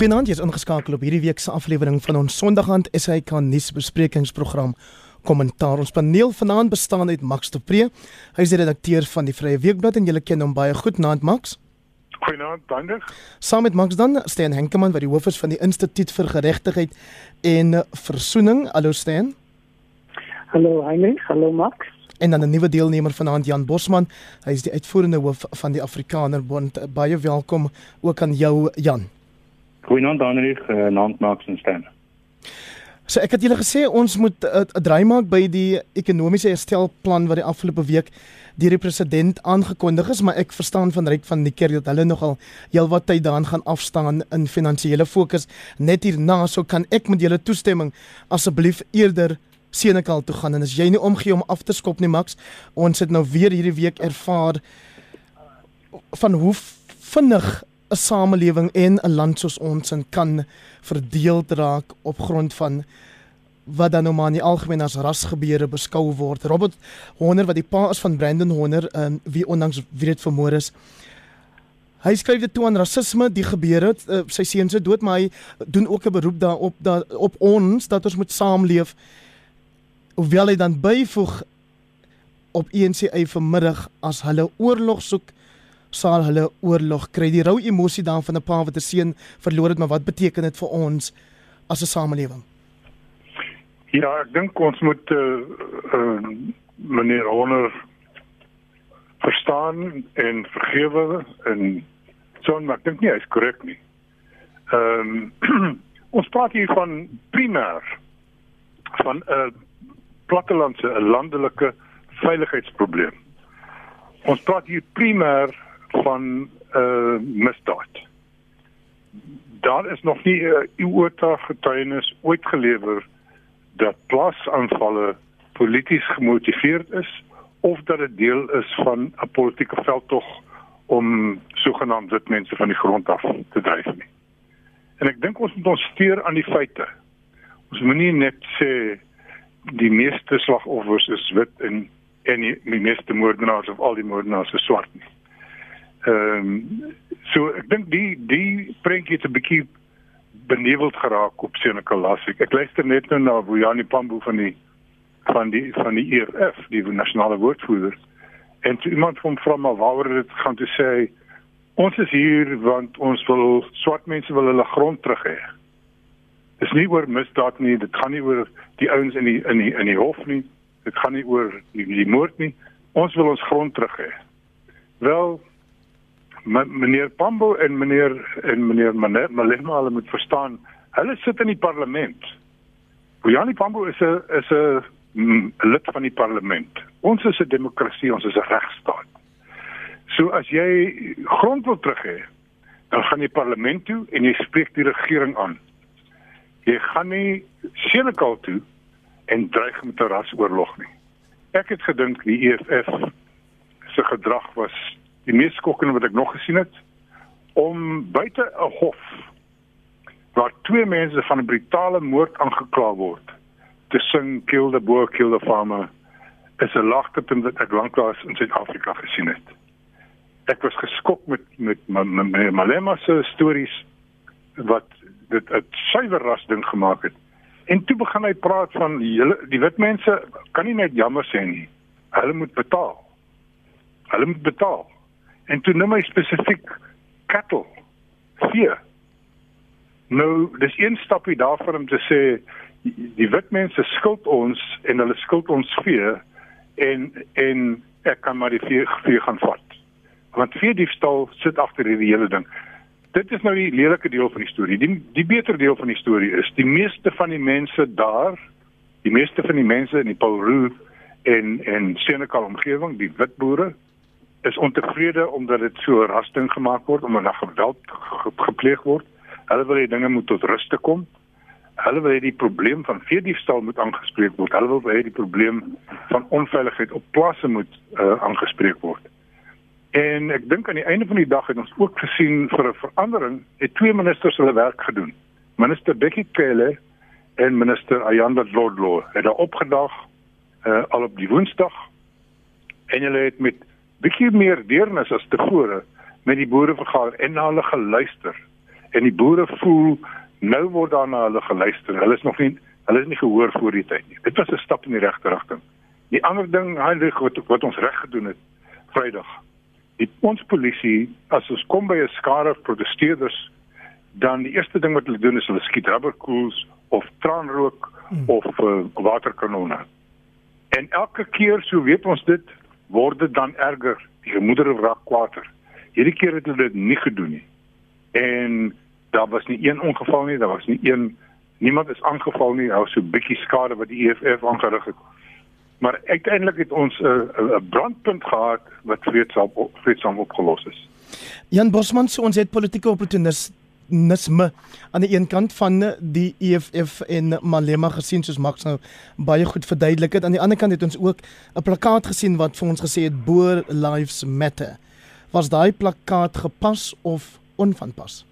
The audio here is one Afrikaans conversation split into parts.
Goeienaand, jy is ingeskakel op hierdie week se aflewering van ons Sondagaand SAK nuusbesprekingsprogram. Kommentaar ons paneel vanaand bestaan uit Max de Pre. Hy is die redakteur van die Vrye Weekblad en julle ken hom baie goed, naand Max. Goeienaand, dankie. Saam met Max dan Stan Henkemann wat die hoof is van die Instituut vir Geregtigheid en Versoening. Hallo Stan. Hallo Heinrich, hallo Max. En dan 'n nuwe deelnemer vanaand Jan Bosman. Hy is die uitvoerende hoof van die Afrikaner Bond. Baie welkom ook aan jou Jan. Goeienaand Heinrich, uh, naam Max en Stan. So ek het julle gesê ons moet 'n uh, draai maak by die ekonomiese herstelplan wat die afgelope week deur die president aangekondig is, maar ek verstaan van Ryk van die kerk dat hulle nogal heelwat tyd daaraan gaan afstaan in finansiële fokus. Net hierna so kan ek met julle toestemming asseblief eerder Senekal toe gaan en as jy nie omgee om af te skop nie Max, ons het nou weer hierdie week ervaar van hoe vinnig 'n samelewing en 'n land soos ons kan verdeel raak op grond van wat dan nou maar in die algemeen as rasgebeure beskou word. Robert Horner wat die pa is van Brandon Horner, um, wie onlangs weer het vermoor is. Hy skryf dit toe aan rasisme die gebeur het, uh, sy seun se dood, maar hy doen ook 'n beroep daarop dat op ons dat ons moet saamleef. Hoewel hy dan byvoeg op ENCA vanmiddag as hulle oorlog soek sal hulle oorlog kry die rou emosie dan van 'n pa wat 'n seun verloor het maar wat beteken dit vir ons as 'n samelewing Ja, ek dink ons moet uh, uh meneer Honor verstaan en vergewe en so maar ek dink nie hy's korrek nie. Ehm um, ons praat hier van primêr van 'n plattelandse 'n landelike veiligheidsprobleem. Ons praat hier primêr van uh, misdaad. Daar is nog nie 'n uh, eeuwige getuienis ooit gelewer dat plasaanvalle polities gemotiveerd is of dat dit deel is van 'n politieke veldtog om sogenaamde wit mense van die grond af te dryf nie. En ek dink ons moet ons steer aan die feite. Ons moenie net sê die meeste slagoffers is wit en en die, die meeste moordenaars of al die moordenaars is swart nie. Ehm um, so ek dink die die prentjie het 'n bietjie beneveld geraak op Senekal Lasik. Ek luister net nou na Bojani Pambu van die van die van die EFF, die nasionale woordvoerder. En iemand van van maar waaroor dit gaan te sê ons is hier want ons wil swart mense wil hulle grond terug hê. Dis nie oor misdaad nie, dit gaan nie oor die ouens in die in die in die hof nie. Dit gaan nie oor die, die moord nie. Ons wil ons grond terug hê. Wel, meneer Pambo en meneer en meneer Malema hulle moet verstaan, hulle sit in die parlement. Bojani Pambo is 'n is 'n mm, lid van die parlement. Ons is 'n demokrasie, ons is 'n regstaat. So as jy grond wil terug hê, dan gaan jy parlement toe en jy spreek die regering aan. Jy gaan nie Senekal toe en dreig met 'n rasoorlog nie. Ek het gedink die EFF se gedrag was die mees skokkende wat ek nog gesien het om buite 'n hof waar twee mense van 'n brutale moord aangekla word te sing kill the boer kill the farmer is 'n lagtepunt wat ek lanklaas in Suid-Afrika gesien het. Ek was geskok met met my Malema se stories wat dit 'n suiwer ras ding gemaak het. En toe begin hy praat van hele die wit mense kan nie net jammer sê nie. Hulle moet betaal. Hulle moet betaal. En toe noem hy spesifiek cattle, vee. Nou, dis een stapie daarvan om te sê die wit mense skuld ons en hulle skuld ons vee en en ek kan maar die vee, vee gaan vat. Want vee diefstal sit agter hierdie hele ding. Dit is nou die lelike deel van die storie. Die die beter deel van die storie is die meeste van die mense daar, die meeste van die mense in die Paul en en Senekal omgewing, die wit boere, is ontevrede omdat dit so rasting gemaak word omdat daar geweld gepleeg word. Hulle wil hê dinge moet tot rus te kom. Hulle wil hê die probleem van veediefstal moet aangespreek word. Hulle wil hê die probleem van onveiligheid op plase moet uh, aangespreek word. En ek dink aan die einde van die dag het ons ook gesien vir 'n verandering het twee ministers hulle werk gedoen. Minister Bekkie Cele en minister Ayanda Dlodlo het daar opgedag uh, al op die Woensdag en hulle het met bietjie meer deernis as tevore met die boere vergader en na hulle geluister en die boere voel nou word daar na hulle geluister. Hulle is nog nie hulle is nie gehoor voor die tyd nie. Dit was 'n stap in die regte rigting. Die ander ding, Heinrich wat wat ons reg gedoen het Vrydag. Die ons polisie as ons kom by 'n skare protesteerders dan die eerste ding wat hulle doen is hulle skiet rubberkoels of traanrook hmm. of uh, waterkanonne. En elke keer so weet ons dit word dit dan erger. Die gemoedere raak kwaader. Hierdie keer het hulle dit nie gedoen nie. En daar was nie een ongeval nie, daar was nie een niemand is aangeval nie, ou so bietjie skade wat die EFF aangerig het. Maar uiteindelik het ons 'n uh, 'n brandpunt gehad wat vreedsaam vreedsaam opgelos is. Jan Bosman, so ons het politieke opportunis nisme aan die een kant van die EFF en Malema gesien soos Max nou baie goed verduidelik het aan die ander kant het ons ook 'n plakkaat gesien wat vir ons gesê het Boer Lives Matter. Was daai plakkaat gepas of onvanpas?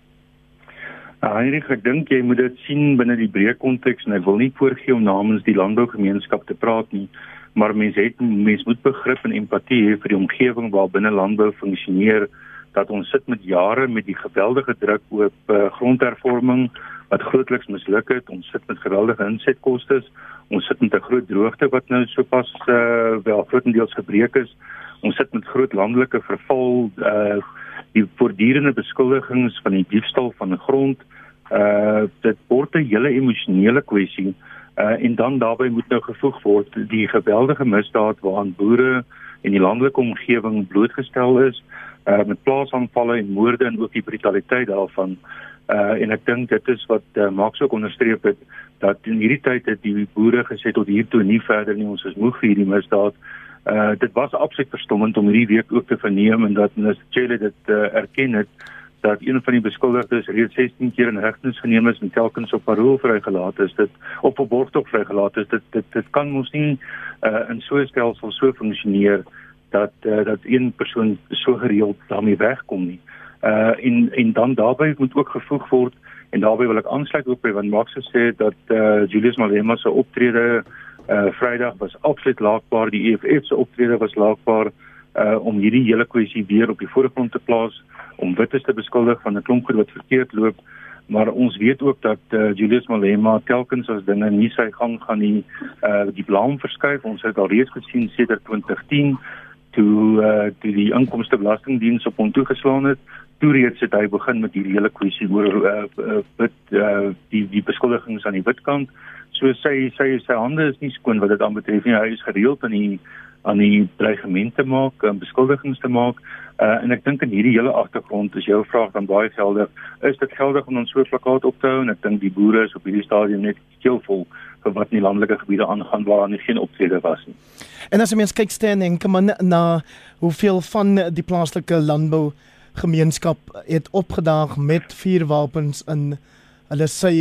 Ja, Heinrich, ek dink jy moet dit sien binne die breë konteks en ek wil nie voorgee om namens die landbougemeenskap te praat nie, maar mense het mense moet begrip en empatie hê vir die omgewing waar binne landbou funksioneer dat ons sit met jare met die geweldige druk op uh, grondhervorming wat grootliks misluk het. Ons sit met geweldige insetkoste. Ons sit met 'n groot droogte wat nou sopas uh, wel grootendeels gebreek is. Ons sit met groot landelike verval uh die voortdurende beskuldigings van die diefstal van grond uh dit word 'n hele emosionele kwessie uh en dan daarbey moet nou gevoeg word die geweldige misdaad waaraan boere en die landelike omgewing blootgestel is uh met plaasaanvalle en moorde en ook die brutaliteit daarvan uh en ek dink dit is wat uh, Max ook onderstreep het dat in hierdie tyd het die boere gesê tot hier toe nie verder nie ons is moeg vir hierdie misdaad Uh dit was absoluut verstommend om hierdie week ook te verneem en dat minister Chele dit uh, erken het dat een van die beskuldigdes reeds 16 keer in hegtenis geneem is en telkens op parol vrygelaat is. Dit op 'n borgtog vrygelaat is. Dit dit dit kan mos nie uh in so 'n stelsel so funksioneer dat uh, dat een persoon so gereeld daarmee wegkom nie. Uh en en dan daarbey moet ook gevoeg word en daarbey wil ek aansluit ook by wat Max gesê het dat uh Julius Malema se optrede uh Vrydag was absoluut laakbaar. Die EFF se optrede was laakbaar uh om hierdie hele kwessie weer op die voorgrond te plaas om wittes te beskuldig van 'n klomp goed wat verkeerd loop. Maar ons weet ook dat uh, Julius Malema telkens as dinge nie sy gang gaan nie uh die blame verskuif. Ons het al reeds gesien sedert 2010 toe uh toe die inkomstebelastingdiens op hom toegeslaan het toe reeds het hy begin met hierdie hele kwessie oor uh, uh wit uh die die beskuldigings aan die witkant So sy sy sy hande is nie skoon wat dit aanbetref nie. Hy is gereeld aan die aan die dreigemente maak, en beskuldigings te maak. Uh en ek dink in hierdie hele agtergrond is jou vraag dan baie geldig. Is dit geldig om ons so plakkaat op te hou en ek dink die boere is op hierdie stadium net skeelvol vir wat in die landelike gebiede aangaan waar daar geen optrede was nie. En as jy mens kyk staan en kom na hoeveel van die plaaslike landbou gemeenskap het opgedaag met vuurwapens in hulle sê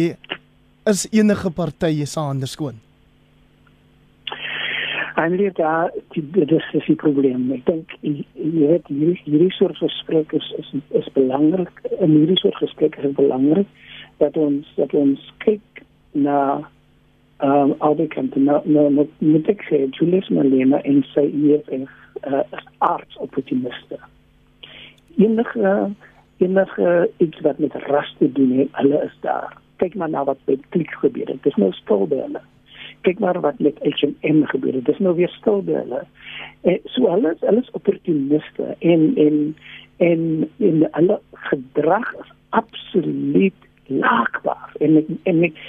is enige party se hande skoon? Eintlik daar dit is 'n probleem. Ek dink jy weet hierdie hierdie soort gesprekke is, is is belangrik. En hierdie soort gesprekke is belangrik dat ons dat ons kyk na um, albei kant na na met ek sê Julius Malema en sy EFF uh, arts opportuniste. Enige enige iets wat met ras te doen, hulle is daar kyk maar na wat met klik gebeur het. Dis nou stil by hulle. Kyk maar wat met H&M gebeur het. Dis nou weer stil by hulle. En so hulle is hulle is opportuniste en en en in hulle gedrag is absoluut laakbaar. En ek, en ek,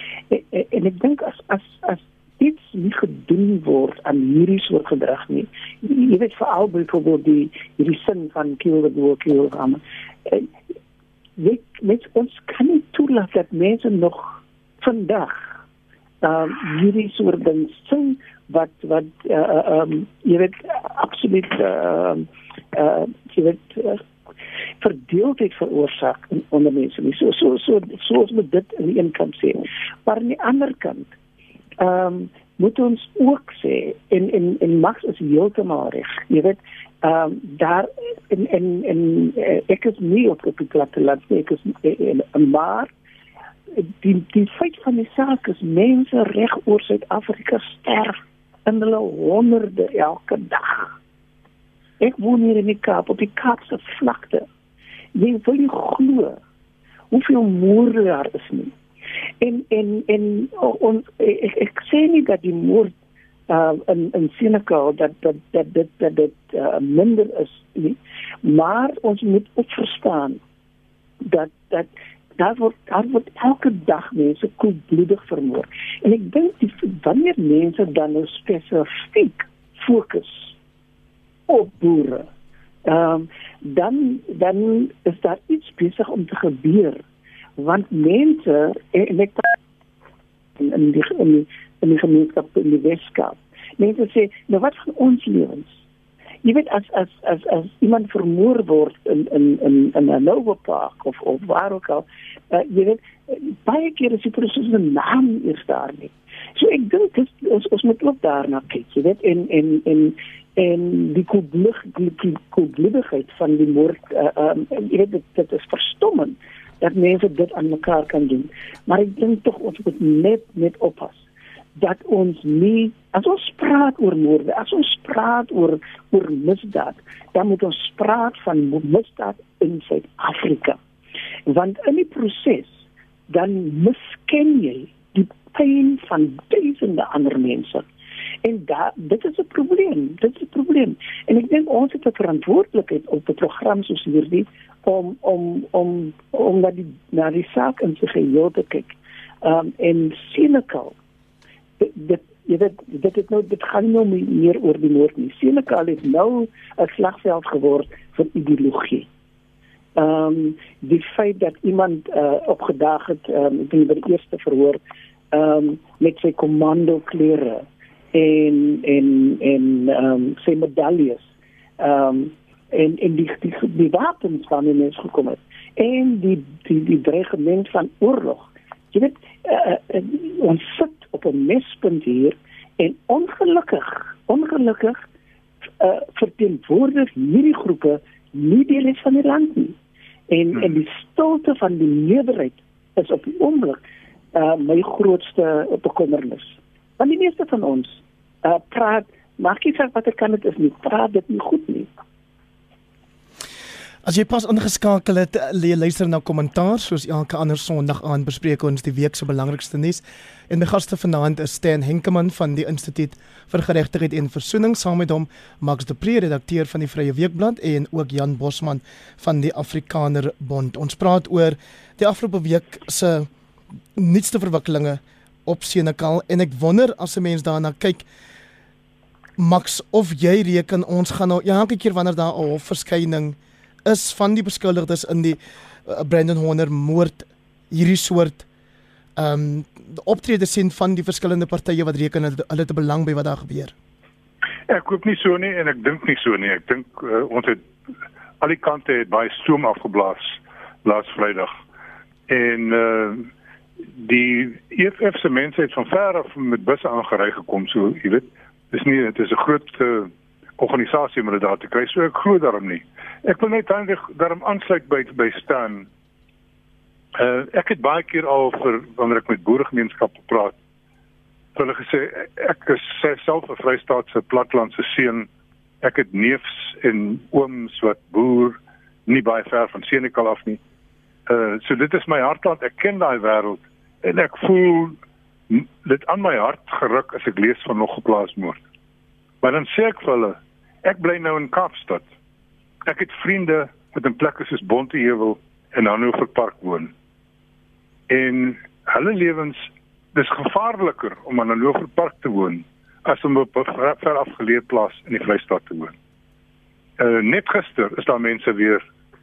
en ek dink as as as iets nie gedoen word aan hierdie soort gedrag nie. Jy weet veral byvoorbeeld die hierdie sin van kill the boer kill the weet met ons kan nie toelaat dat mense nog vandag uh hierdie soort ding sing wat wat uh, uh um jy weet absoluut uh uh jy weet uh, verdeeldheid veroorsaak onder mense so so so soos met dit aan die een kant sê. Maar aan die ander kant ehm um, moet ons ook sê en en en Max is heeltemal reg. Jy weet ehm um, daar en en uh, ek is nie op die platteland nie ek is in 'n maar die die feit van die saak is mense reg oor Suid-Afrika sterf in hulle honderde elke dag ek woon hier in die Kaap op die Kaapse vlakte jy wil nie glo hoeveel moorde daar is nie. En en en ons dat die moord uh in in Senegal dat dat dat dat uh, minder is. Maar ons moet ook verstaan dat dat daar word daar elke dag mense koelbloedig vermoor. En ek dink die wanneer mense dan nou spesifiek fokus op boere. Ehm um, dan dan is daar iets besig om te gebeur want mense en ek in die in die, in die gemeenskap in die Weskaap. Mense sê, nou wat van ons lewens? jy weet as as as as iemand vermoor word in in in in 'n Nova Park of of waar ook al uh, jy weet baie keer is die proses 'n naam is daar nie so ek dink dis ons ons moet ook daarna kyk jy weet en en en en die kublig die kubligheid van die moord uh, um, jy weet dit, dit is verstommend dat mense dit aan mekaar kan doen maar ek dink tog ons moet net net oppas dat ons nie as ons praat oor moorde, as ons praat oor oor misdaad, dan moet ons praat van misdaad in Suid-Afrika. Want in die proses dan misken jy die pyn van duisende ander mense. En da dit is 'n probleem, dit is 'n probleem. En ek dink ons het 'n verantwoordelikheid op 'n program soos hierdie om om om om na die na die saak in sy geheel te kyk. Ehm um, en Senegal dit jy weet dit het nou dit gaan nou meer oor die moord nie. Senekal het nou 'n slagveld geword vir ideologie. Ehm um, die feit dat iemand uh, opgedaag het um, in die eerste verhoor ehm um, met sy komando klere en en en ehm um, sy medaljes ehm um, en en die die, die wapens van die mens gekom het en die die die dreigement van oorlog. Jy weet uh, uh, ons sit op 'n mespunt hier en ongelukkig, ongelukkig uh, verteenwoordig hierdie groepe nie die res van die land nie. En hmm. en die stilte van die meerderheid is op die oomblik uh, my grootste bekommernis. Want die meeste van ons uh, praat maak nie saak wat ek kan dit is nie, praat dit nie goed nie. As jy pas ingeskakel het, lê luister na kommentaar soos elke ander Sondag aan bespreek ons die week se belangrikste nuus. En my gaste vanaand is Stan Henkemann van die Instituut vir Geregtigheid en Versoening saam met hom Max de Pre, redakteur van die Vrye Weekblad en ook Jan Bosman van die Afrikaner Bond. Ons praat oor die afgelope week se nuutste verwikkelinge op Senekal en ek wonder as 'n mens daarna kyk Max of jy reken ons gaan nou elke keer wanneer daar 'n hofverskyning is van die beskuldigdes in die uh, Brandon Horner moord hierdie soort ehm um, optrede sien van die verskillende partye wat reken hulle te belang by wat daar gebeur. Ek koop nie so nie en ek dink nie so nie. Ek dink uh, ons het al die kante het baie stoom afgeblaas laas Vrydag. En uh die EFF se mense het van ver af met busse aangery gekom so, jy weet. Dis nie dit is 'n groot uh, organisasie om dit daar te kry. So ek glo daarom nie. Ek wil net eintlik daarom aansluit by by staan. Uh ek het baie keer al vir wanneer ek met boeregemeenskappe praat, hulle gesê ek is self 'n Vrystaatse platlandse seun. Ek het neefs en ooms wat boer nie baie ver van Senekal af nie. Uh so dit is my hartland. Ek ken daai wêreld en ek voel dit aan my hart geruk as ek lees van nog geplaasmoord. Maar dan sê ek vir hulle, ek bly nou in Kaapstad. Ek het vriende wat in plekke soos Bonteheuwel en Hannover Park woon. En hulle lewens dis gevaarliker om in Hannover Park te woon as om op 'n ver afgeleë plaas in die Vrystaat te woon. Uh net gister is daar mense weer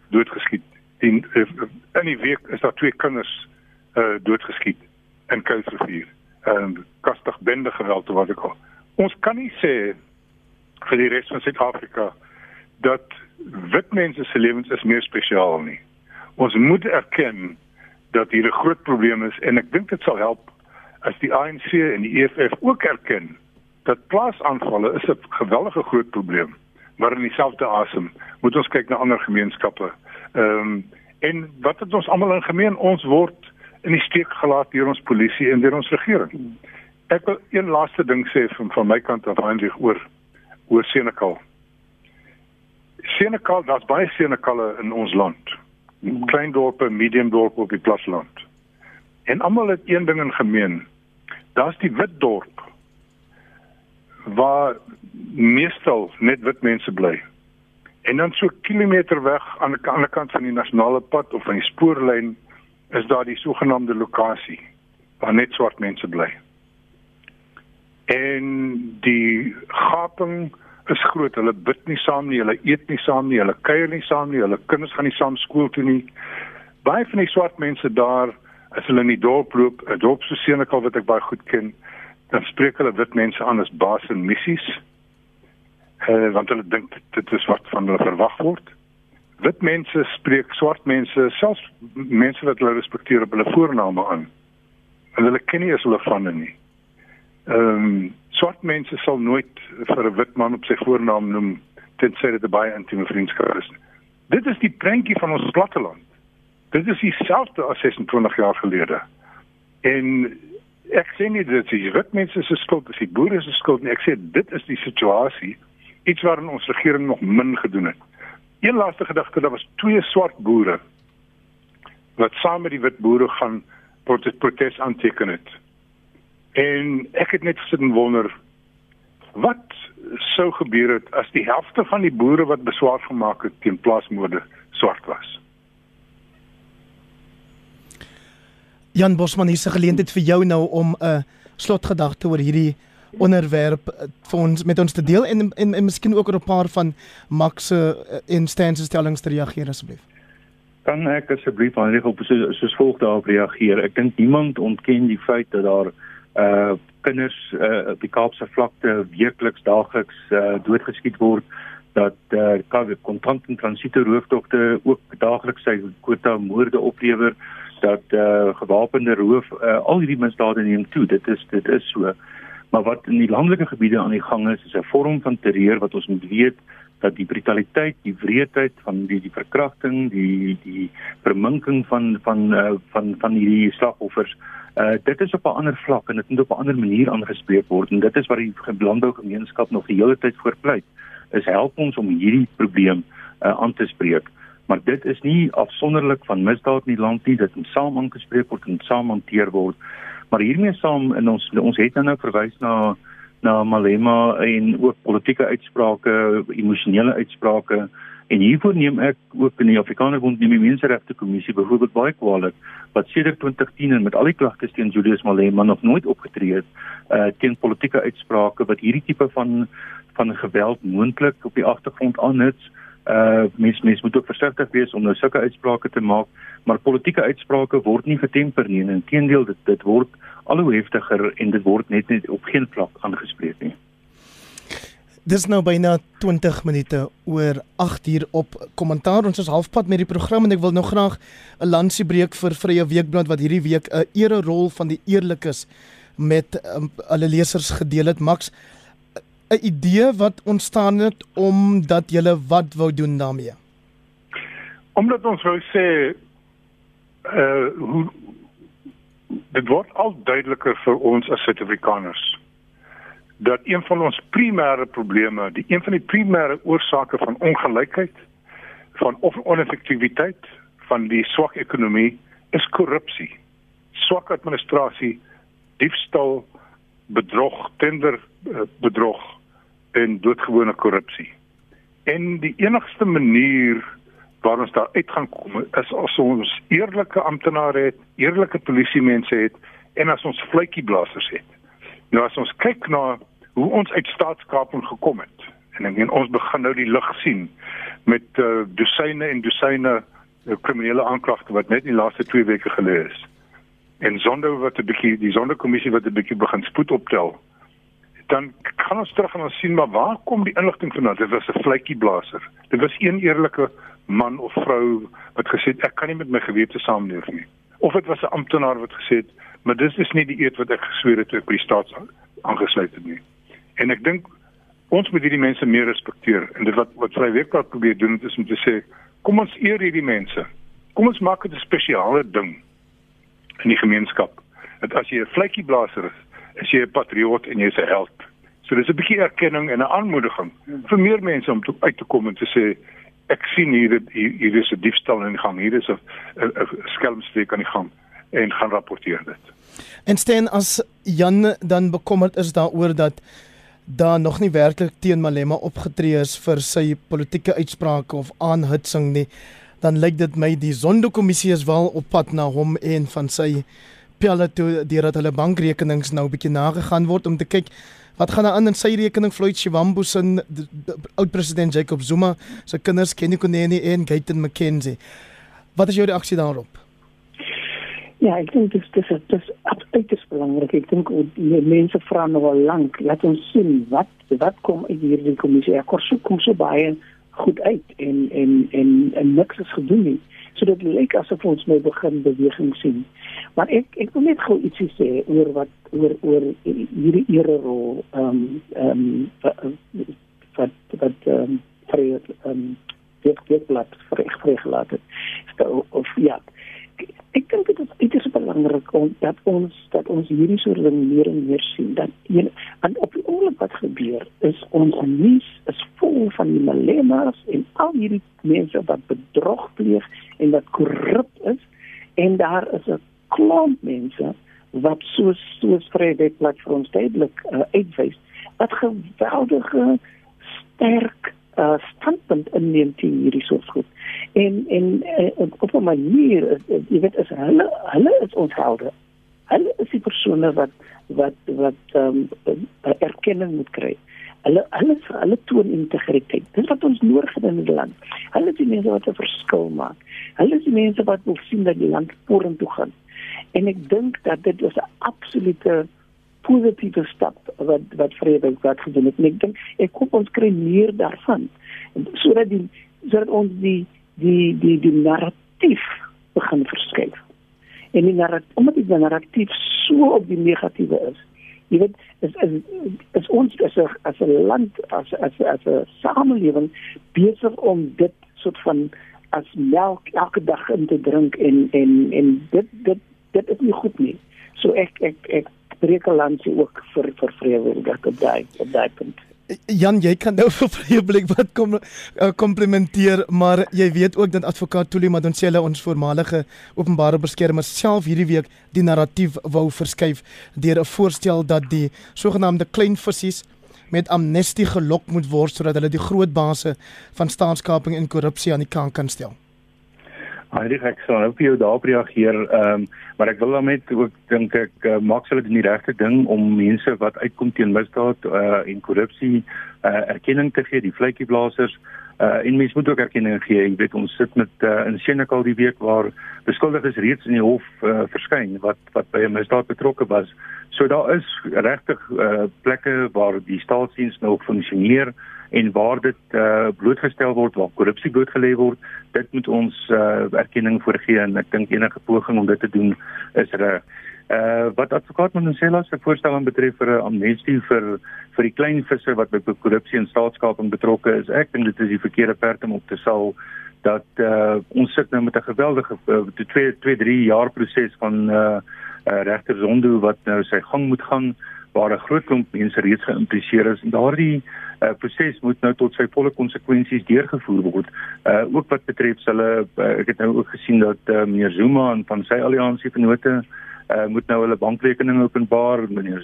doodgeskiet. In uh, in die week is daar twee kinders uh doodgeskiet in Kuilsrivier. Ehm uh, kastig bende geweld wat ek al. Ons kan nie sê vir die res van Suid-Afrika dat wit mense se lewens is meer spesiaal nie. Ons moet erken dat hier 'n groot probleem is en ek dink dit sal help as die ANC en die EFF ook erken dat plaasaanvalle is 'n geweldige groot probleem. Maar in dieselfde asem moet ons kyk na ander gemeenskappe. Ehm um, en wat het ons almal in gemeen? Ons word in die steek gelaat deur ons polisie en deur ons regering. Ek wil een laaste ding sê van van my kant af eintlik oor oor Senekal. Senekal, daar's baie Senekalle in ons land. klein dorpe, medium dorpe op die platteland. En almal het een ding in gemeen. Daar's die wit dorp waar meestal net wit mense bly. En dan so kilometer weg aan die ander kant van die nasionale pad of van die spoorlyn is daar die sogenaamde lokasie waar net swart mense bly. En die gaping is groot. Hulle bid nie saam nie, hulle eet nie saam nie, hulle kuier nie saam nie, hulle kinders gaan nie saam skool toe nie. Baie van die swart mense daar, as hulle in die dorp loop, 'n dorp so senekal wat ek baie goed ken, dan spreek hulle wit mense aan as baas en missies. Uh, want hulle dink dit is wat van hulle verwag word. Wit mense spreek swart mense, selfs mense wat hulle respekteer op hulle voorname aan. En hulle ken nie as hulle van hulle nie. Ehm um, swart mense sal nooit vir 'n wit man op sy voornaam noem tensy dit 'n baie intieme vriendskap is. Dit is die prentjie van ons platteland. Dit is dieselfde as 26 jaar gelede. En ek sê nie dit is wit mense se skuld, dis die boere se skuld nie. Ek sê dit is die situasie iets waarin ons regering nog min gedoen het. Een laaste gedagte, daar was twee swart boere wat saam met die wit boere gaan protes aanteken het. En ek het net gesit en wonder wat sou gebeur het as die helfte van die boere wat beswaar gemaak het teen plaasmoorde swart was. Jan Bosman hier se geleentheid vir jou nou om 'n uh, slotgedagte oor hierdie onderwerp uh, vir ons met ons te deel en en, en miskien ook oor 'n paar van Max se uh, instances stellings te reageer asseblief. Kan ek asseblief aan reg op soos, soos volg daarop reageer? Ek dink niemand ontken die feit dat daar uh kinders uh op die Kaapse vlakte weekliks daagliks uh doodgeskiet word dat uh COVID kontant en transito roofdogte ook daagliks sy kwota moorde oplewer dat uh gewapende roof uh al hierdie misdade neem toe dit is dit is so maar wat in die landelike gebiede aan die gang is is 'n vorm van terreur wat ons moet weet dat die brutaliteit, die wreedheid van die die verkrachting, die die verminking van van uh, van van hierdie slagoffers Uh dit is op 'n ander vlak en dit moet op 'n ander manier aangespreek word en dit is wat die landbougemeenskap nog die hele tyd voorpleit is help ons om hierdie probleem uh aan te spreek. Maar dit is nie afsonderlik van misdaad in die land nie, dit moet saam aangespreek word en saam hanteer word. Maar hiermee saam in ons ons het nou verwys na na Malema en ook politieke uitsprake, emosionele uitsprake En hiervoor neem ek ook in die Afrikaner Bond neem die Menseregte Kommissie byvoorbeeld baie kwaliek wat sedert 2010 en met al die klagtes teen Julius Malema nog nooit opgetree het uh teen politieke uitsprake wat hierdie tipe van van geweld moontlik op die agtergrond aanhits. Uh mens mens moet ook versigtig wees om nou sulke uitsprake te maak, maar politieke uitsprake word nie getemper nie. Inteendeel dit dit word al hoe heftiger en dit word net net op geen vlak aangespreek nie. Dis nou byna 20 minute oor 8 uur op kommentaar. Ons is halfpad met die program en ek wil nou graag 'n lansie breek vir Vrye Weekblad wat hierdie week 'n ere rol van die eerlikes met um, hulle lesers gedeel het. Max 'n idee wat ontstaan het omdat jy wat wou doen daarmee. Omdat ons wou sê uh hoe dit word al duideliker vir ons as Suid-Afrikaners dat een van ons primêre probleme, die een van die primêre oorsake van ongelykheid, van oneffektiwiteit van die swak ekonomie is korrupsie. Swak administrasie, diefstal, bedrog, tender eh, bedrog en doodgewone korrupsie. En die enigste manier waar ons daar uit gaan kom is as ons eerlike amptenare het, eerlike polisie mense het en as ons vletjieblassers het. Nou as ons kyk na hoe ons uit staatskaping gekom het en ek meen ons begin nou die lig sien met uh, dosyne en dosyne uh, kriminele aanklagte wat net in die laaste 2 weke gelees is. En sonder wat 'n bietjie die sonderkommissie wat 'n bietjie begin spoed optel. Dan kan ons terug en ons sien maar waar kom die inligting vandaan? Dit was 'n vletjieblaser. Dit was een eerlike man of vrou wat gesê het ek kan nie met my gewete saamleef nie. Of dit was 'n amptenaar wat gesê het maar dis is nie die eed wat ek gesweer het toe ek by die staat aangesluit het nie. En ek dink ons moet hierdie mense meer respekteer en dit wat wat Vryweekblad probeer doen is om te sê kom ons eer hierdie mense. Kom ons maak dit 'n spesiale ding in die gemeenskap. Dat as jy 'n vletjieblaser is, is jy 'n patriot en jy's 'n held. So dis 'n bietjie erkenning en 'n aanmoediging vir meer mense om te, uit te kom en te sê ek sien hier hier, hier is 'n diefstal in gang hier is 'n skelmstreek aan die gang en gaan rapporteer dit. En steen as Jan dan bekommerd is daaroor dat daar nog nie werklik teen Malema opgetree is vir sy politieke uitsprake of aanhitsing nie, dan lyk dit my die Zondo-kommissie is wel op pad na hom en van sy pelle toe deurdat hulle bankrekenings nou 'n bietjie nagegaan word om te kyk wat gaan aan in sy rekening Floyd Shivambu se oud president Jacob Zuma se kinders Kenny Kunene en Gayton McKenzie. Wat is jou reaksie daarop? Ja, ek dink dit is dit is absoluut belangrik. Ek dink die mense vra nou al lank, laat ons sien wat wat kom uit hierdie kommissie. Ek kors kom so baie goed uit en en en en niks is gedoen nie. So dit lyk asof ons nou begin beweging sien. Maar ek ek wil net gou ietsie sê oor wat oor oor hierdie ere rol ehm ehm wat wat ehm vir ehm dit dit laat vir vir gelaat het. Of ja, ek dink dit is uiters belangrik om dat ons dat ons hierdie soort ding meer en meer sien dat een en op die oomblik wat gebeur is ons nuus is vol van die malemas en al hierdie mense wat bedrog pleeg en wat korrup is en daar is 'n klomp mense wat so so vrywillig platforms duidelik uh, uitwys wat geweldige sterk uh, standpunt inneem teen hierdie soort goed. En en uh, op 'n manier, uh, jy weet, is hulle hulle is ons helde. Hulle is die persone wat wat wat ehm um, erkenning moet kry. Hulle hulle hulle toon integriteit. Dis wat ons nodig het in die land. Hulle is die mense wat 'n verskil maak. Hulle is die mense wat wil sien dat die land vorentoe gaan. En ek dink dat dit is 'n absolute positiewe stap wat wat Vryheid wat gedoen het. En ek dink ek hoop ons kry meer daarvan sodat die sodat ons die die die die narratief begin verskuif. En die narratief omdat die narratief so op die negatiewe is. Jy weet is is, is ons as 'n as 'n land as as as 'n samelewing besig om dit soort van as melk elke dag in te drink en en en dit dit dit is nie goed nie. So ek ek ek brekelandsie ook vir vir vrywilligers op daai op daai punt. Jan, jy kan nou vir vrywillig wat kom uh, komplimenteer, maar jy weet ook dat advokaat Tuli Madonsela ons voormalige openbare beskermer self hierdie week die narratief wou verskuif deur 'n voorstel dat die sogenaamde klein visse met amnestie gelok moet word sodat hulle die groot basse van staatskaping en korrupsie aan die kant kan stel. Heinrich ek sal nou vir jou daarop reageer, ehm um, maar ek wil dan net ook dink ek uh, maak hulle die regte ding om mense wat uitkom teen misdaad uh, en korrupsie uh, erkenning te gee, die vletjieblassers uh, en mense moet ook erkenning gee. Jy weet ons sit met uh, in Senekal die week waar beskuldiges reeds in die hof uh, verskyn wat wat by 'n misdaad betrokke was. So daar is regtig uh, plekke waar die staatsdiens nou funksioneer en waar dit uh, blootgestel word waar korrupsie blootgelê word dit moet ons uh, erkenning voorgee en ek dink enige poging om dit te doen is reg. Uh wat advokaat Mansela se voorstel aan betref vir 'n amnestie vir vir die klein visse wat by korrupsie en staatskaping betrokke is, ek dink dit is die verkeerde perd om op te sal dat uh ons sit nou met 'n geweldige 2 2 3 jaar proses van uh, uh regter Zondo wat nou sy gang moet gaan waar 'n groot klomp mense reeds geïmpliseer is en daardie uh, proses moet nou tot sy volle konsekwensies deurgevoer word. Uh ook wat betref hulle uh, ek het nou ook gesien dat uh, meneer Zuma en van sy alliansie vennote uh moet nou hulle bankrekeninge openbaar. Meneer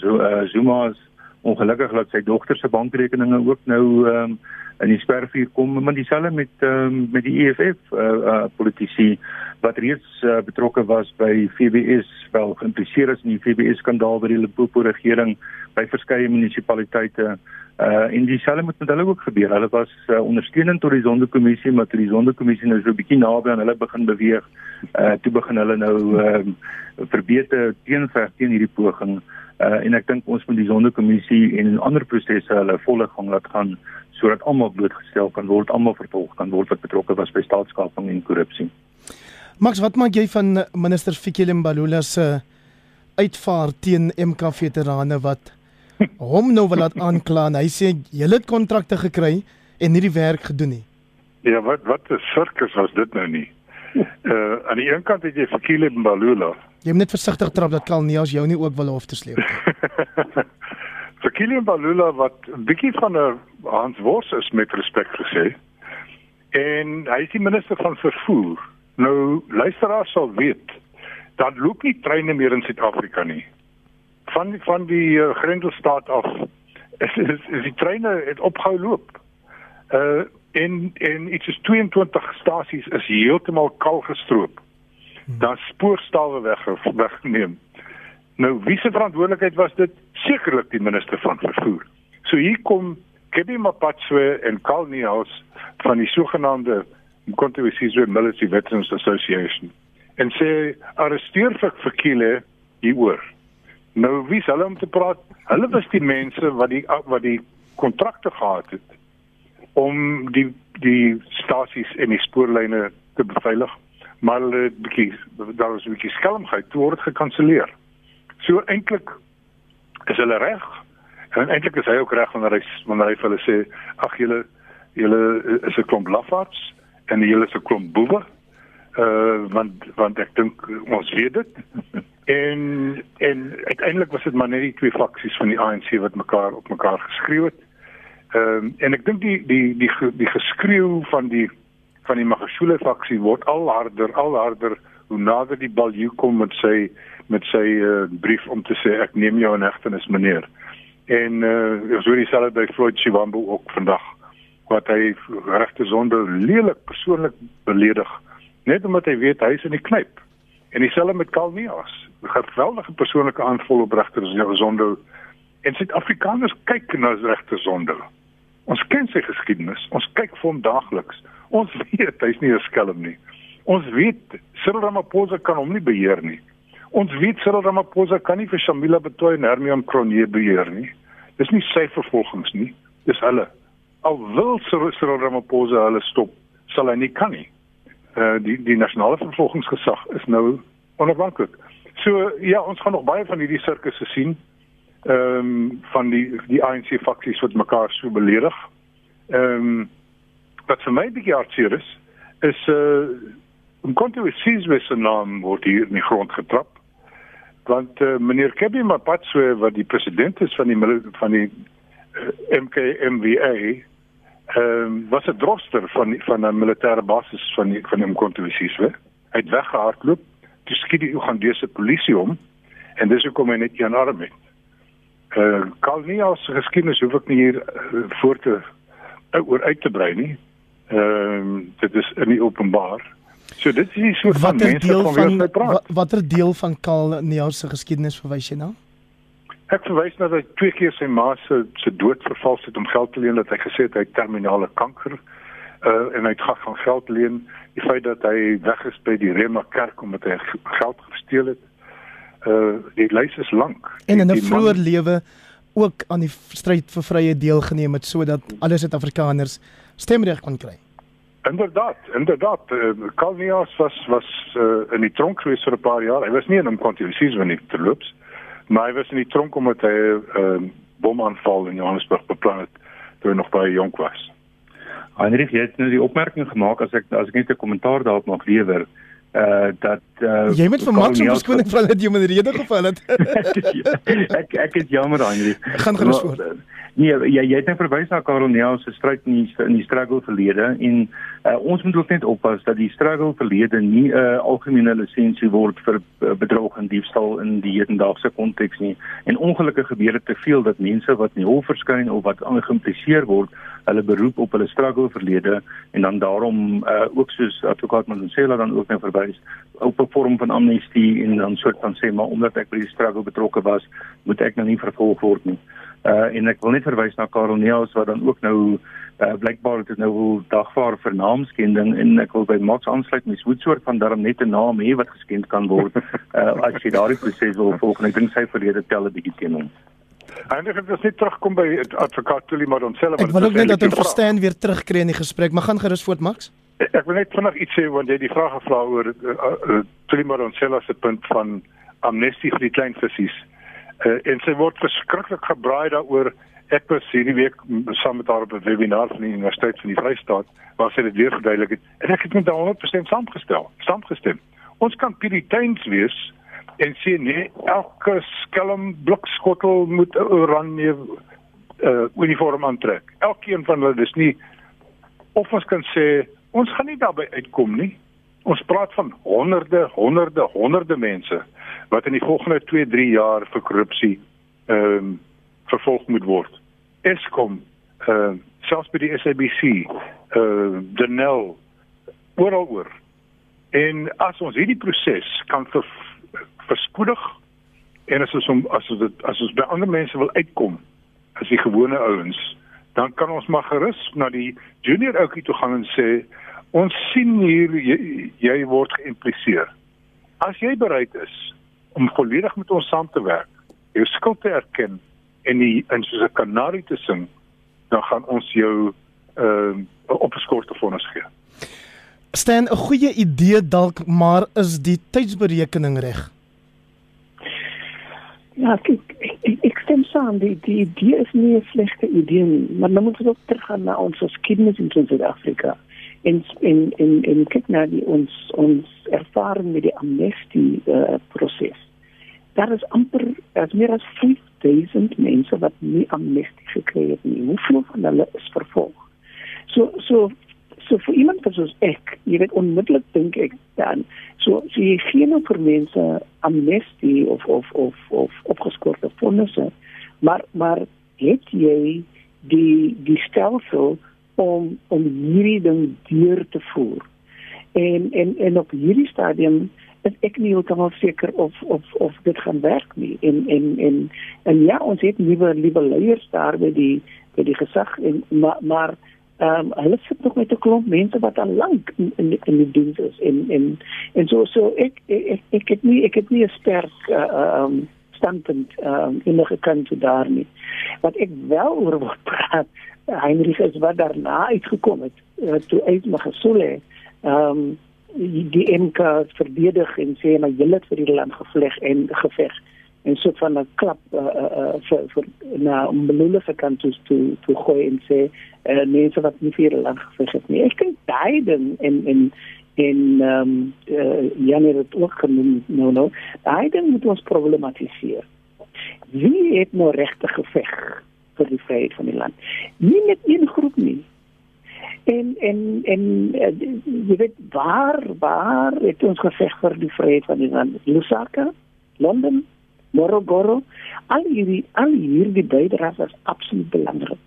Zuma is ongelukkig dat sy dogter se bankrekeninge ook nou um, in die spervuur kom, maar dieselfde met um, met die EFF uh, uh politici wat reeds uh, betrokke was by FBS wel geïmpliseer is in die FBS skandaal by die Limpopo regering by verskeie munisipaliteite uh en dieselfde moet met hulle ook gebeur. Hulle was uh, ondersteunend tot die Sonderkommissie, maar die Sonderkommissie nou so 'n bietjie naby aan hulle begin beweeg, uh toe begin hulle nou uh verbeter teenveg teen hierdie poging. Uh en ek dink ons moet die Sonderkommissie en ander prosesse hulle volle gang laat gaan sodat almal blootgestel kan word, almal vervolg kan word wat betrokke was by staatskaping en korrupsie. Max, wat maak jy van minister Fikile Mbalula se uitvaart teen MK veterane wat hom nou wil laat aankla en hy sê julle het kontrakte gekry en nie die werk gedoen nie. Ja, wat wat 'n sirkus was dit nou nie. Uh aan die een kant het jy Fikile Mbalula. Jy moet net versigtig trap dat Kalnias jou nie ook wil hof te sleep. Fikile Mbalula wat 'n bietjie van 'n Hans Wors is met respek gesê en hy is die minister van vervoer. Nou luisteraars sal weet dat loop nie treine meer in Suid-Afrika nie. Van die, van die uh, Grendelstaat af is, is, is die treine het opgehou loop. Uh en en iets is 22 stasies is heeltemal kal gestroop. Dan spoorstawe weg weggeneem. Nou wie se verantwoordelikheid was dit? Sekerlik die minister van vervoer. So hier kom Kebby Mapatswe en Karl Niehaus van die sogenaamde Mkontowisizwe Military Veterans Association en sê arresteer vir Fikile hieroor. Nou wie sal hom te praat? Hulle was die mense wat die wat die kontrakte gehad het om die die stasies en die spoorlyne te beveilig. Maar hulle bietjie daar was 'n bietjie skelmheid toe word gekanselleer. So eintlik is hulle reg En eintlik is hy ook reg wanneer hy wanneer hy vir hulle sê ag julle julle is 'n klomp lafaards en julle is 'n klomp boewe. Uh want want ek dink ons weet dit. en en uiteindelik was dit maar net die twee faksies van die ANC wat mekaar op mekaar geskreeu het. Ehm um, en ek dink die die die die geskreeu van die van die Magashule faksie word al harder al harder hoe nader die balju kom met sy met sy uh, brief om te sê ek neem jou in hegtenis meneer en uh so dieselfde by Floyd Chiwambo ook vandag wat hy regte sonde lelik persoonlik beledig net omdat hy weet hy is in die knyp. En dieselfde met Kalmias geweldige persoonlike aanval op regte sonde en Suid-Afrikaners kyk na regte sonde ons ken sy geskiedenis. Ons kyk vir hom daagliks. Ons weet hy's nie 'n skelm nie. Ons weet Cyril Ramaphosa kan hom nie beheer nie. Ons weet Cyril Ramaphosa kan nie vir Shamila Betoy en Hermion Cronje beheer nie. Dis nie sy vervolgings nie, dis hulle. Al wil Cyril Ramaphosa hulle stop, sal hy nie kan nie. Uh die die nasionale vervolgingsgesag is nou onafhanklik. So ja, ons gaan nog baie van hierdie sirkusse sien. Ehm um, van die die ANC faksies wat mekaar so beledig. Ehm um, wat vir my bietjie hartseer is, is uh om kon toe sies wes se naam word hier in die grond getrap want uh, meneer Kebby Mapatso wat die president is van die van die uh, eh, MKMVA ehm um, was 'n droster van van 'n militêre basis van die, van die Mkontosiwe. Hy het weggehardloop, toe skiet die Ugandese polisie hom en dis hoekom hy net een arm het. Uh, Kalnias geskiedenis hoef ek nie hier uh, voor te uh, oor uit te brei nie. Ehm um, dit is in die openbaar. So dit is die soort van mense van wie ons praat. Watter deel van Karl Neus se geskiedenis verwys jy na? Ek verwys na dat hy twee keer sy ma se se dood vervals het om geld te leen dat hy gesê het hy het terminale kanker uh en hy het gas van geld leen. Die feit dat hy weg is by die Rema kerk omdat hy geld gesteel het. Uh die lys is lank. En in 'n vroeë lewe ook aan die stryd vir vrye deelgeneem het sodat alle Suid-Afrikaners stemreg kon kry. Inderdaad, inderdaad. Uh, Calnias was was uh, in die tronk geweest vir 'n paar jaar. Hy was nie in 'n kontinensies wanneer hy terloops, maar hy was in die tronk omdat hy 'n uh, bomaanval in Johannesburg beplan het toe hy nog baie jonk was. Heinrich, jy het nou die opmerking gemaak as ek as ek net 'n kommentaar daarop mag lewer uh dat uh jy moet vir Max verskoning van dat jy my rede geval het. ek ek is jammer Heinrich. Gaan gerus voort. Nee, jy jy het net verwys na Karel Neus se stryd in die in die struggle verlede en uh, ons moet ook net oppas dat die struggle verlede nie 'n uh, algemene lisensie word vir uh, bedrog en diefstal in die hedendaagse konteks nie. En ongelukkig gebeur dit te veel dat mense wat nie hof verskyn of wat aangeïmpliseer word, hulle beroep op hulle struggle verlede en dan daarom uh, ook soos advokaat Mandela dan ook net verwys op 'n vorm van amnestie en dan soort van sê maar omdat ek by die struggle betrokke was, moet ek nou nie vervolg word nie. Uh en ek wil net verwys na Karel Neus wat dan ook nou uh blykbaar dit nou wil dagvaar vir naamskending en ek wil by Max aansluit met so 'n soort van darm net 'n naam hê wat geskend kan word uh as jy daardie proses wil volg en ek dink sy verlede tel 'n bietjie teen hom. Ek het net terugkom by advokaat Tuli maar ons self Ek wil ook net dat hy verstaan weer terugkry in die gesprek, maar gaan gerus voort Max. Ek wil net vinnig iets sê want jy die vraag gevra oor uh, uh, Tuli maar ons self se punt van amnestie vir die klein visies. Uh, en sy word verskriklik gebraai daaroor. Ek was hierdie week saam met haar op 'n webinar van die Universiteit van die Vrystaat waar sy dit weer verduidelik het. En ek het met haar 100% saamgestel, saamgestem. Ons kan puriteins wees en sê nee, elke skelm blikskottel moet 'n oranje uh, uniform aantrek. Elkeen van hulle dis nie of ons kan sê ons gaan nie daarby uitkom nie. Ons praat van honderde, honderde, honderde mense wat in die volgende 2, 3 jaar vir korrupsie ehm um, vervolg moet word. Eskom, ehm uh, selfs by die SABC, eh uh, Denel oral oor. En as ons hierdie proses kan ver, verspoedig en as ons om, as ons dit as ons by ander mense wil uitkom as die gewone ouens, dan kan ons maar gerus na die junior ouetjie toe gaan en sê ons sien hier jy, jy word geïmpliseer. As jy bereid is om volledig met ons saam te werk, jou skuld te erken en die en soos 'n kanarie te sing, dan gaan ons jou ehm uh, opgeskorte vonnis gee. Staan 'n goeie idee dalk, maar is die tydsberekening reg? Ja, kyk, ek, ek stem saam, die, die idee is nie 'n slegte idee nie, maar dan moet ons ook teruggaan na ons geskiedenis in Suid-Afrika en en en en kyk na die ons ons ervaring met die amnestie uh, proses. Daar is amper as meer as 5000 mense wat nie amnestie gekry het nie. Hoeveel van hulle is vervolg? So so so vir iemand soos ek, jy weet onmiddellik dink ek dan so so jy gee nou vir mense amnestie of of of of opgeskorte fondse, maar maar het jy die die stelsel om om hierdie ding deur te voer. En en en op hierdie stadium is ek nie heeltemal seker of of of dit gaan werk nie. En en en en ja, ons het nuwe nuwe leiers daar by die by die gesag en maar maar ehm um, hulle sit nog met 'n klomp mense wat al lank in in, in die diens is en en en so so ek ek ek het nie ek het nie 'n sterk eh, ehm uh, um, standpunt ehm um, die kant daar nie. Wat ek wel oor wil praat Heinrich is wat daarna uitgekom het uh, toe uit Magasole ehm um, die MK verdedig en sê maar julle het vir die land gevleg en geveg. En so van 'n klap uh, uh, vir vir na se kant toe toe toe gooi en sê uh, mense wat nie vir die land geveg het nie. Ek dink daai ding en en en ehm um, uh, Janie het ook genoem nou nou daai ding moet ons problematiseer. Wie het nou regte geveg vir die vryheid van die land. Nie met een groep nie. En en en uh, jy weet waar waar het ons geveg vir die vryheid van die land? Lusaka, Londen, Morogoro, al hierdie al hierdie bydraes is absoluut belangrik.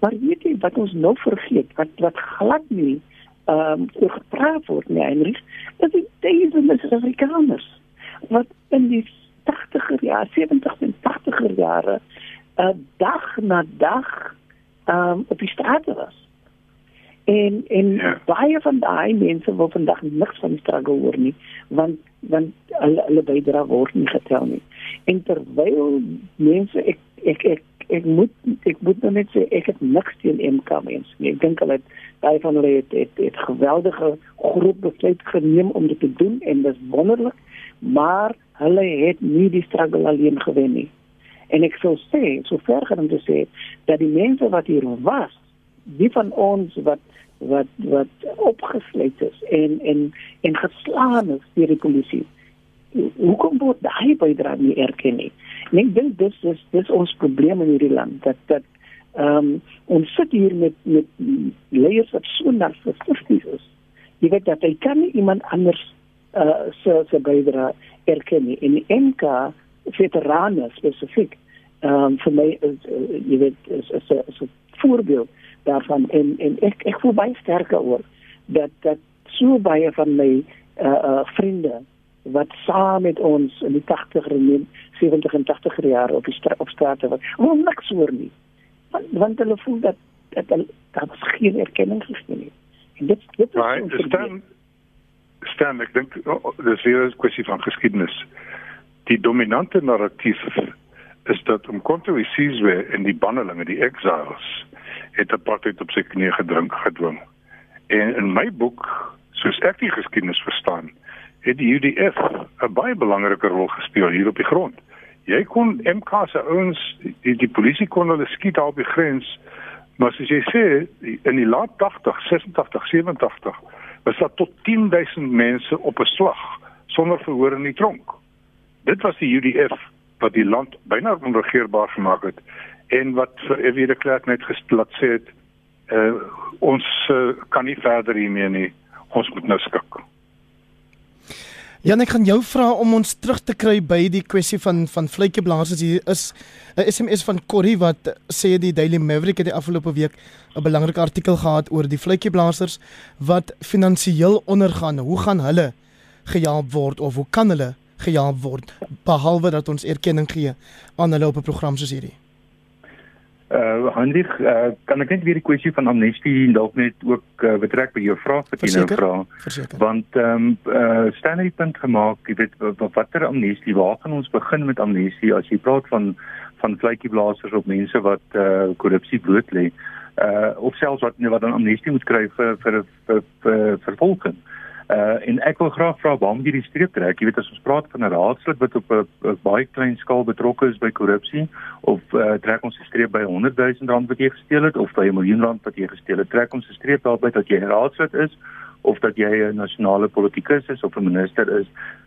Maar weet jy wat ons nou vergeet, wat wat glad nie ehm um, gepraat word nie, Heinrich, dat die deze Suid-Afrikaners wat in die 80er jare, 70er en 80er jare uh, dag na dag um, op die straat was. En en ja. baie van daai mense wil vandag niks van die struggle hoor nie, want want hulle hulle bydra word nie getel nie. En terwyl mense ek ek ek ek moet ek moet nou net sê ek het niks teen MK mense nie. Ek dink hulle het baie van hulle het het, het geweldige groep besluit geneem om dit te doen en dit is wonderlik, maar hulle het nie die struggle alleen gewen nie. En ek sou sê, so ver gaan om te sê dat die mense wat hier was, die van ons wat wat wat opgesluit is en en en geslaan is deur die polisie. Hoe kom dit daai bydra nie erken nie? En ek dink dis dis dis ons probleem in hierdie land dat dat ehm um, ons sit hier met met leiers wat so narcissisties is. Jy weet dat hy kan nie iemand anders uh se se bydra erken nie. En die MK veterane spesifiek ehm um, vir my is uh, jy weet is is 'n is 'n voorbeeld daarvan. En en ek ek voel baie sterker oor dat dat so baie van my uh, uh vriende wat saam met ons in die 80er en 70 en 80er jare op die stra op strate was wil niks hoor nie. Want, want hulle voel dat dat daar was geen erkenning gegee nie. En dit dit is right, staan staan ek dink oh, dis weer 'n kwessie van geskiedenis. Die dominante narratief is dat om kontroversies in die bannelinge die exiles het apartheid op sy knie gedrink gedwing. En in my boek, soos ek die geskiedenis verstaan, het die UDF 'n baie belangrike rol gespeel hier op die grond. Jy kon MK se ouens die, die polisie kon hulle skiet daar op die grens, maar soos jy sê in die laat 80, 86, 87 was daar tot 10000 mense op 'n slag sonder verhoor in die tronk dit was die UDF wat die land byna onregeerbaar gemaak het en wat Evie de Klerk net sê het Uh ons uh, kan nie verder hiermee nie. Ons moet nou skik. Jan, ek gaan jou vra om ons terug te kry by die kwessie van van vletjieblassers. Hier is 'n SMS van Corrie wat sê die Daily Maverick het die afgelope week 'n belangrike artikel gehad oor die vletjieblassers wat finansiëel ondergaan. Hoe gaan hulle gehelp word of hoe kan hulle gehelp word behalwe dat ons erkenning gee aan hulle op 'n program soos hierdie? Uh Hendrik, uh, kan ek net weer die kwessie van amnestie dalk net ook uh, betrek by jou vraag wat jy nou vra? Want ehm um, uh Stanley punt gemaak, jy weet watter amnestie, waar gaan ons begin met amnestie as jy praat van van vletjieblassers op mense wat uh korrupsie bloot lê? Uh of selfs wat wat dan amnestie moet kry vir vir vir, vir vervolging. Uh en ek wil graag vra waarom jy die streep trek. Jy weet as ons praat van 'n raadslid wat op 'n baie klein skaal betrokke is by korrupsie of uh trek ons die streep by 100 000 rand wat jy gesteel het of by 'n miljoen rand wat jy gesteel het, trek ons die streep daarby dat jy 'n raadslid is of dat jy 'n nasionale politikus is of 'n minister is.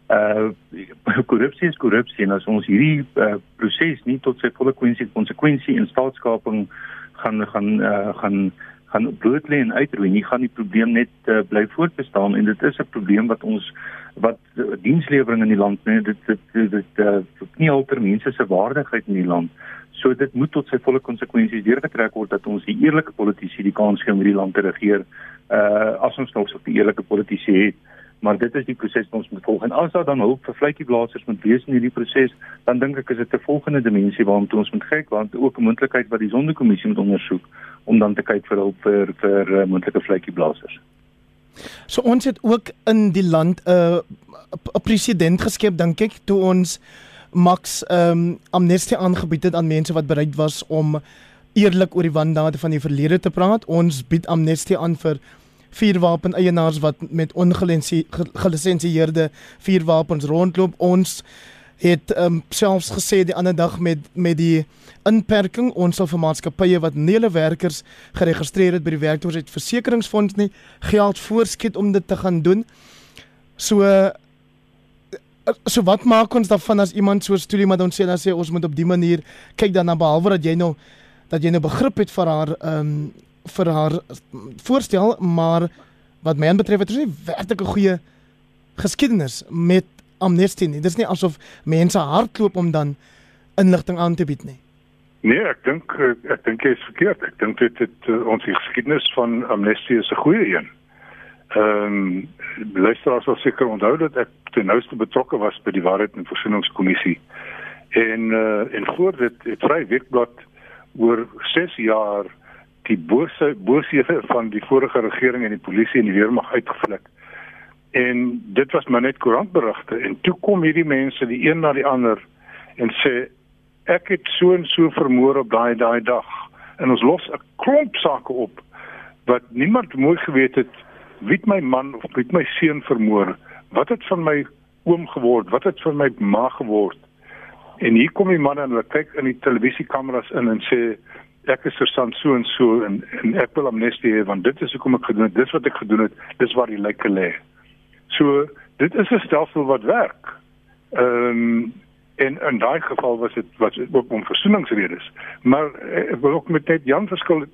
Uh korrupsie is korrupsie en as ons hierdie uh, proses nie tot sy volle konsekwensie in staatskaping gaan gaan uh, gaan gaan bloot lê en uitroei. Nie gaan die probleem net uh, bly voortbestaan. En dit is 'n probleem wat ons wat uh, dienslewering in die land nee dit dit dit, dit uh, nie alter mense se waardigheid in die land. So dit moet tot sy volle konsekwensies deurgetrek word dat ons die eerlike politici die kans gee om hierdie land te regeer uh as ons nog so 'n eerlike politici het maar dit is die proses wat ons moet volg en as daar dan hulp vir vletjieblassers moet wees in hierdie proses dan dink ek is dit 'n volgende dimensie waarna ons moet kyk want ook 'n moontlikheid wat die sondekommissie moet ondersoek om dan te kyk vir hulp vir vir uh, moontlike vletjieblassers. So ons het ook in die land 'n uh, 'n president geskep dink ek toe ons max ehm um, amnestie aangebied het aan mense wat bereid was om eerlik oor die wandade van die verlede te praat. Ons bied amnestie aan vir vuurwapen eienaars wat met ongelisensieerde vuurwapens rondloop. Ons het um, selfs gesê die ander dag met met die inperking ons sal vir maatskappye wat nie hulle werkers geregistreer het by die werkloosheidsversekeringsfonds nie geld voorskiet om dit te gaan doen. So so wat maak ons daarvan as iemand so storie maar dan sê dan sê ons moet op die manier kyk dan na behalwe dat jy nou dat jy nou begrip het vir haar ehm um, vir haar voorstel maar wat my betref het is nie werklik 'n goeie geskiedenis met amnestie nie. Dis nie asof mense hardloop om dan inligting aan te bied nie. Nee, ek dink ek dink jy is verkeerd. Ek dink dit het uh, ons geskiedenis van amnestie is 'n goeie een. Ehm um, luisteraars sal seker onthou dat ek ten nouste betrokke was by die Waarheid en Versoeningskommissie. En uh, en voor dit het Vry Weekblad oor 6 jaar die bose bosehede van die vorige regering en die polisie en die weermag uitgevlek. En dit was maar net koerantberigte. En toe kom hierdie mense die een na die ander en sê ek het so en so vermoor op daai daai dag. En ons los 'n klomp sake op wat niemand mooi geweet het wie my man of wie my seun vermoor? Wat het van my oom geword? Wat het van my ma geword? En hier kom die man en hulle kyk in die televisiekameras in en sê ek is versand so en so en, en ek wil amnestie hê want dit is hoekom ek gedoen het dis wat ek gedoen het dis waar die lyke lê. So dit is 'n stelsel wat werk. Ehm um, en in daai geval was dit was ook om versoeningsredes. Maar eh, ek wil ook met net Jan verskil.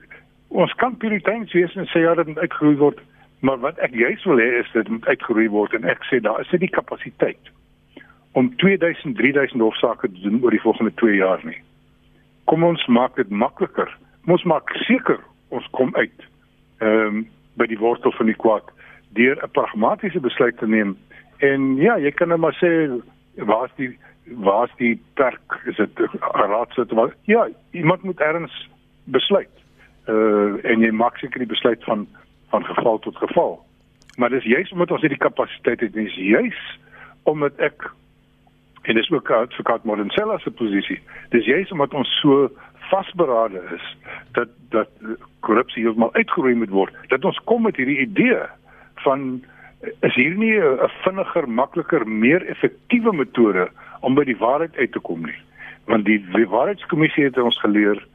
Ons kan puriteins wees en sê ja dit moet uitgeroei word maar wat ek juist wil hê is dit moet uitgeroei word en ek sê daar is dit die kapasiteit om 2000 3000 hofsaake te doen oor die volgende 2 jaar nie kom ons maak dit makliker. Ons maak seker ons kom uit ehm um, by die wortel van die kwaad deur 'n pragmatiese besluit te neem. En ja jy kan net maar sê waar is die waar is die perk? Is dit 'n raadsit wat ja iemand moet erns besluit. Uh en jy maak seker die besluit van van geval tot geval. Maar dis juist omdat ons hierdie kapasiteit het dis juist omdat ek en dis ook advokaat Modensella se posisie dis juist omdat ons so vasberade is dat dat korrupsie heeltemal uitgeroei moet word dat ons kom met hierdie idee van is hier nie 'n vinniger, makliker, meer effektiewe metode om by die waarheid uit te kom nie. Want die, die waarheidskommissie het ons geleer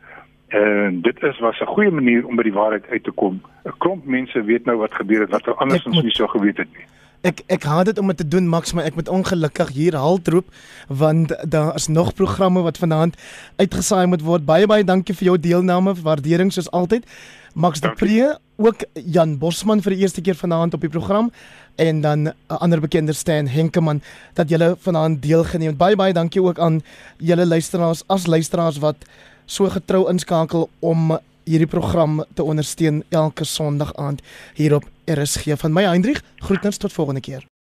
en dit is was 'n goeie manier om by die waarheid uit te kom. 'n Klomp mense weet nou wat gebeur het wat hulle andersins nie so geweet het nie. Ek ek haat dit om dit te doen Max, maar ek moet ongelukkig hier halt roep want daar is nog programme wat vanaand uitgesaai moet word. Baie baie dankie vir jou deelname, waardering soos altyd. Max de Pre, ook Jan Bosman vir die eerste keer vanaand op die program en dan 'n ander bekende Stan Henkeman dat julle vanaand deelgeneem het. Baie baie dankie ook aan julle luisteraars as luisteraars wat so getrou inskakel om hierdie program te ondersteun elke Sondag aand hier op RSG van my Hendrik. Groetens tot volgende keer.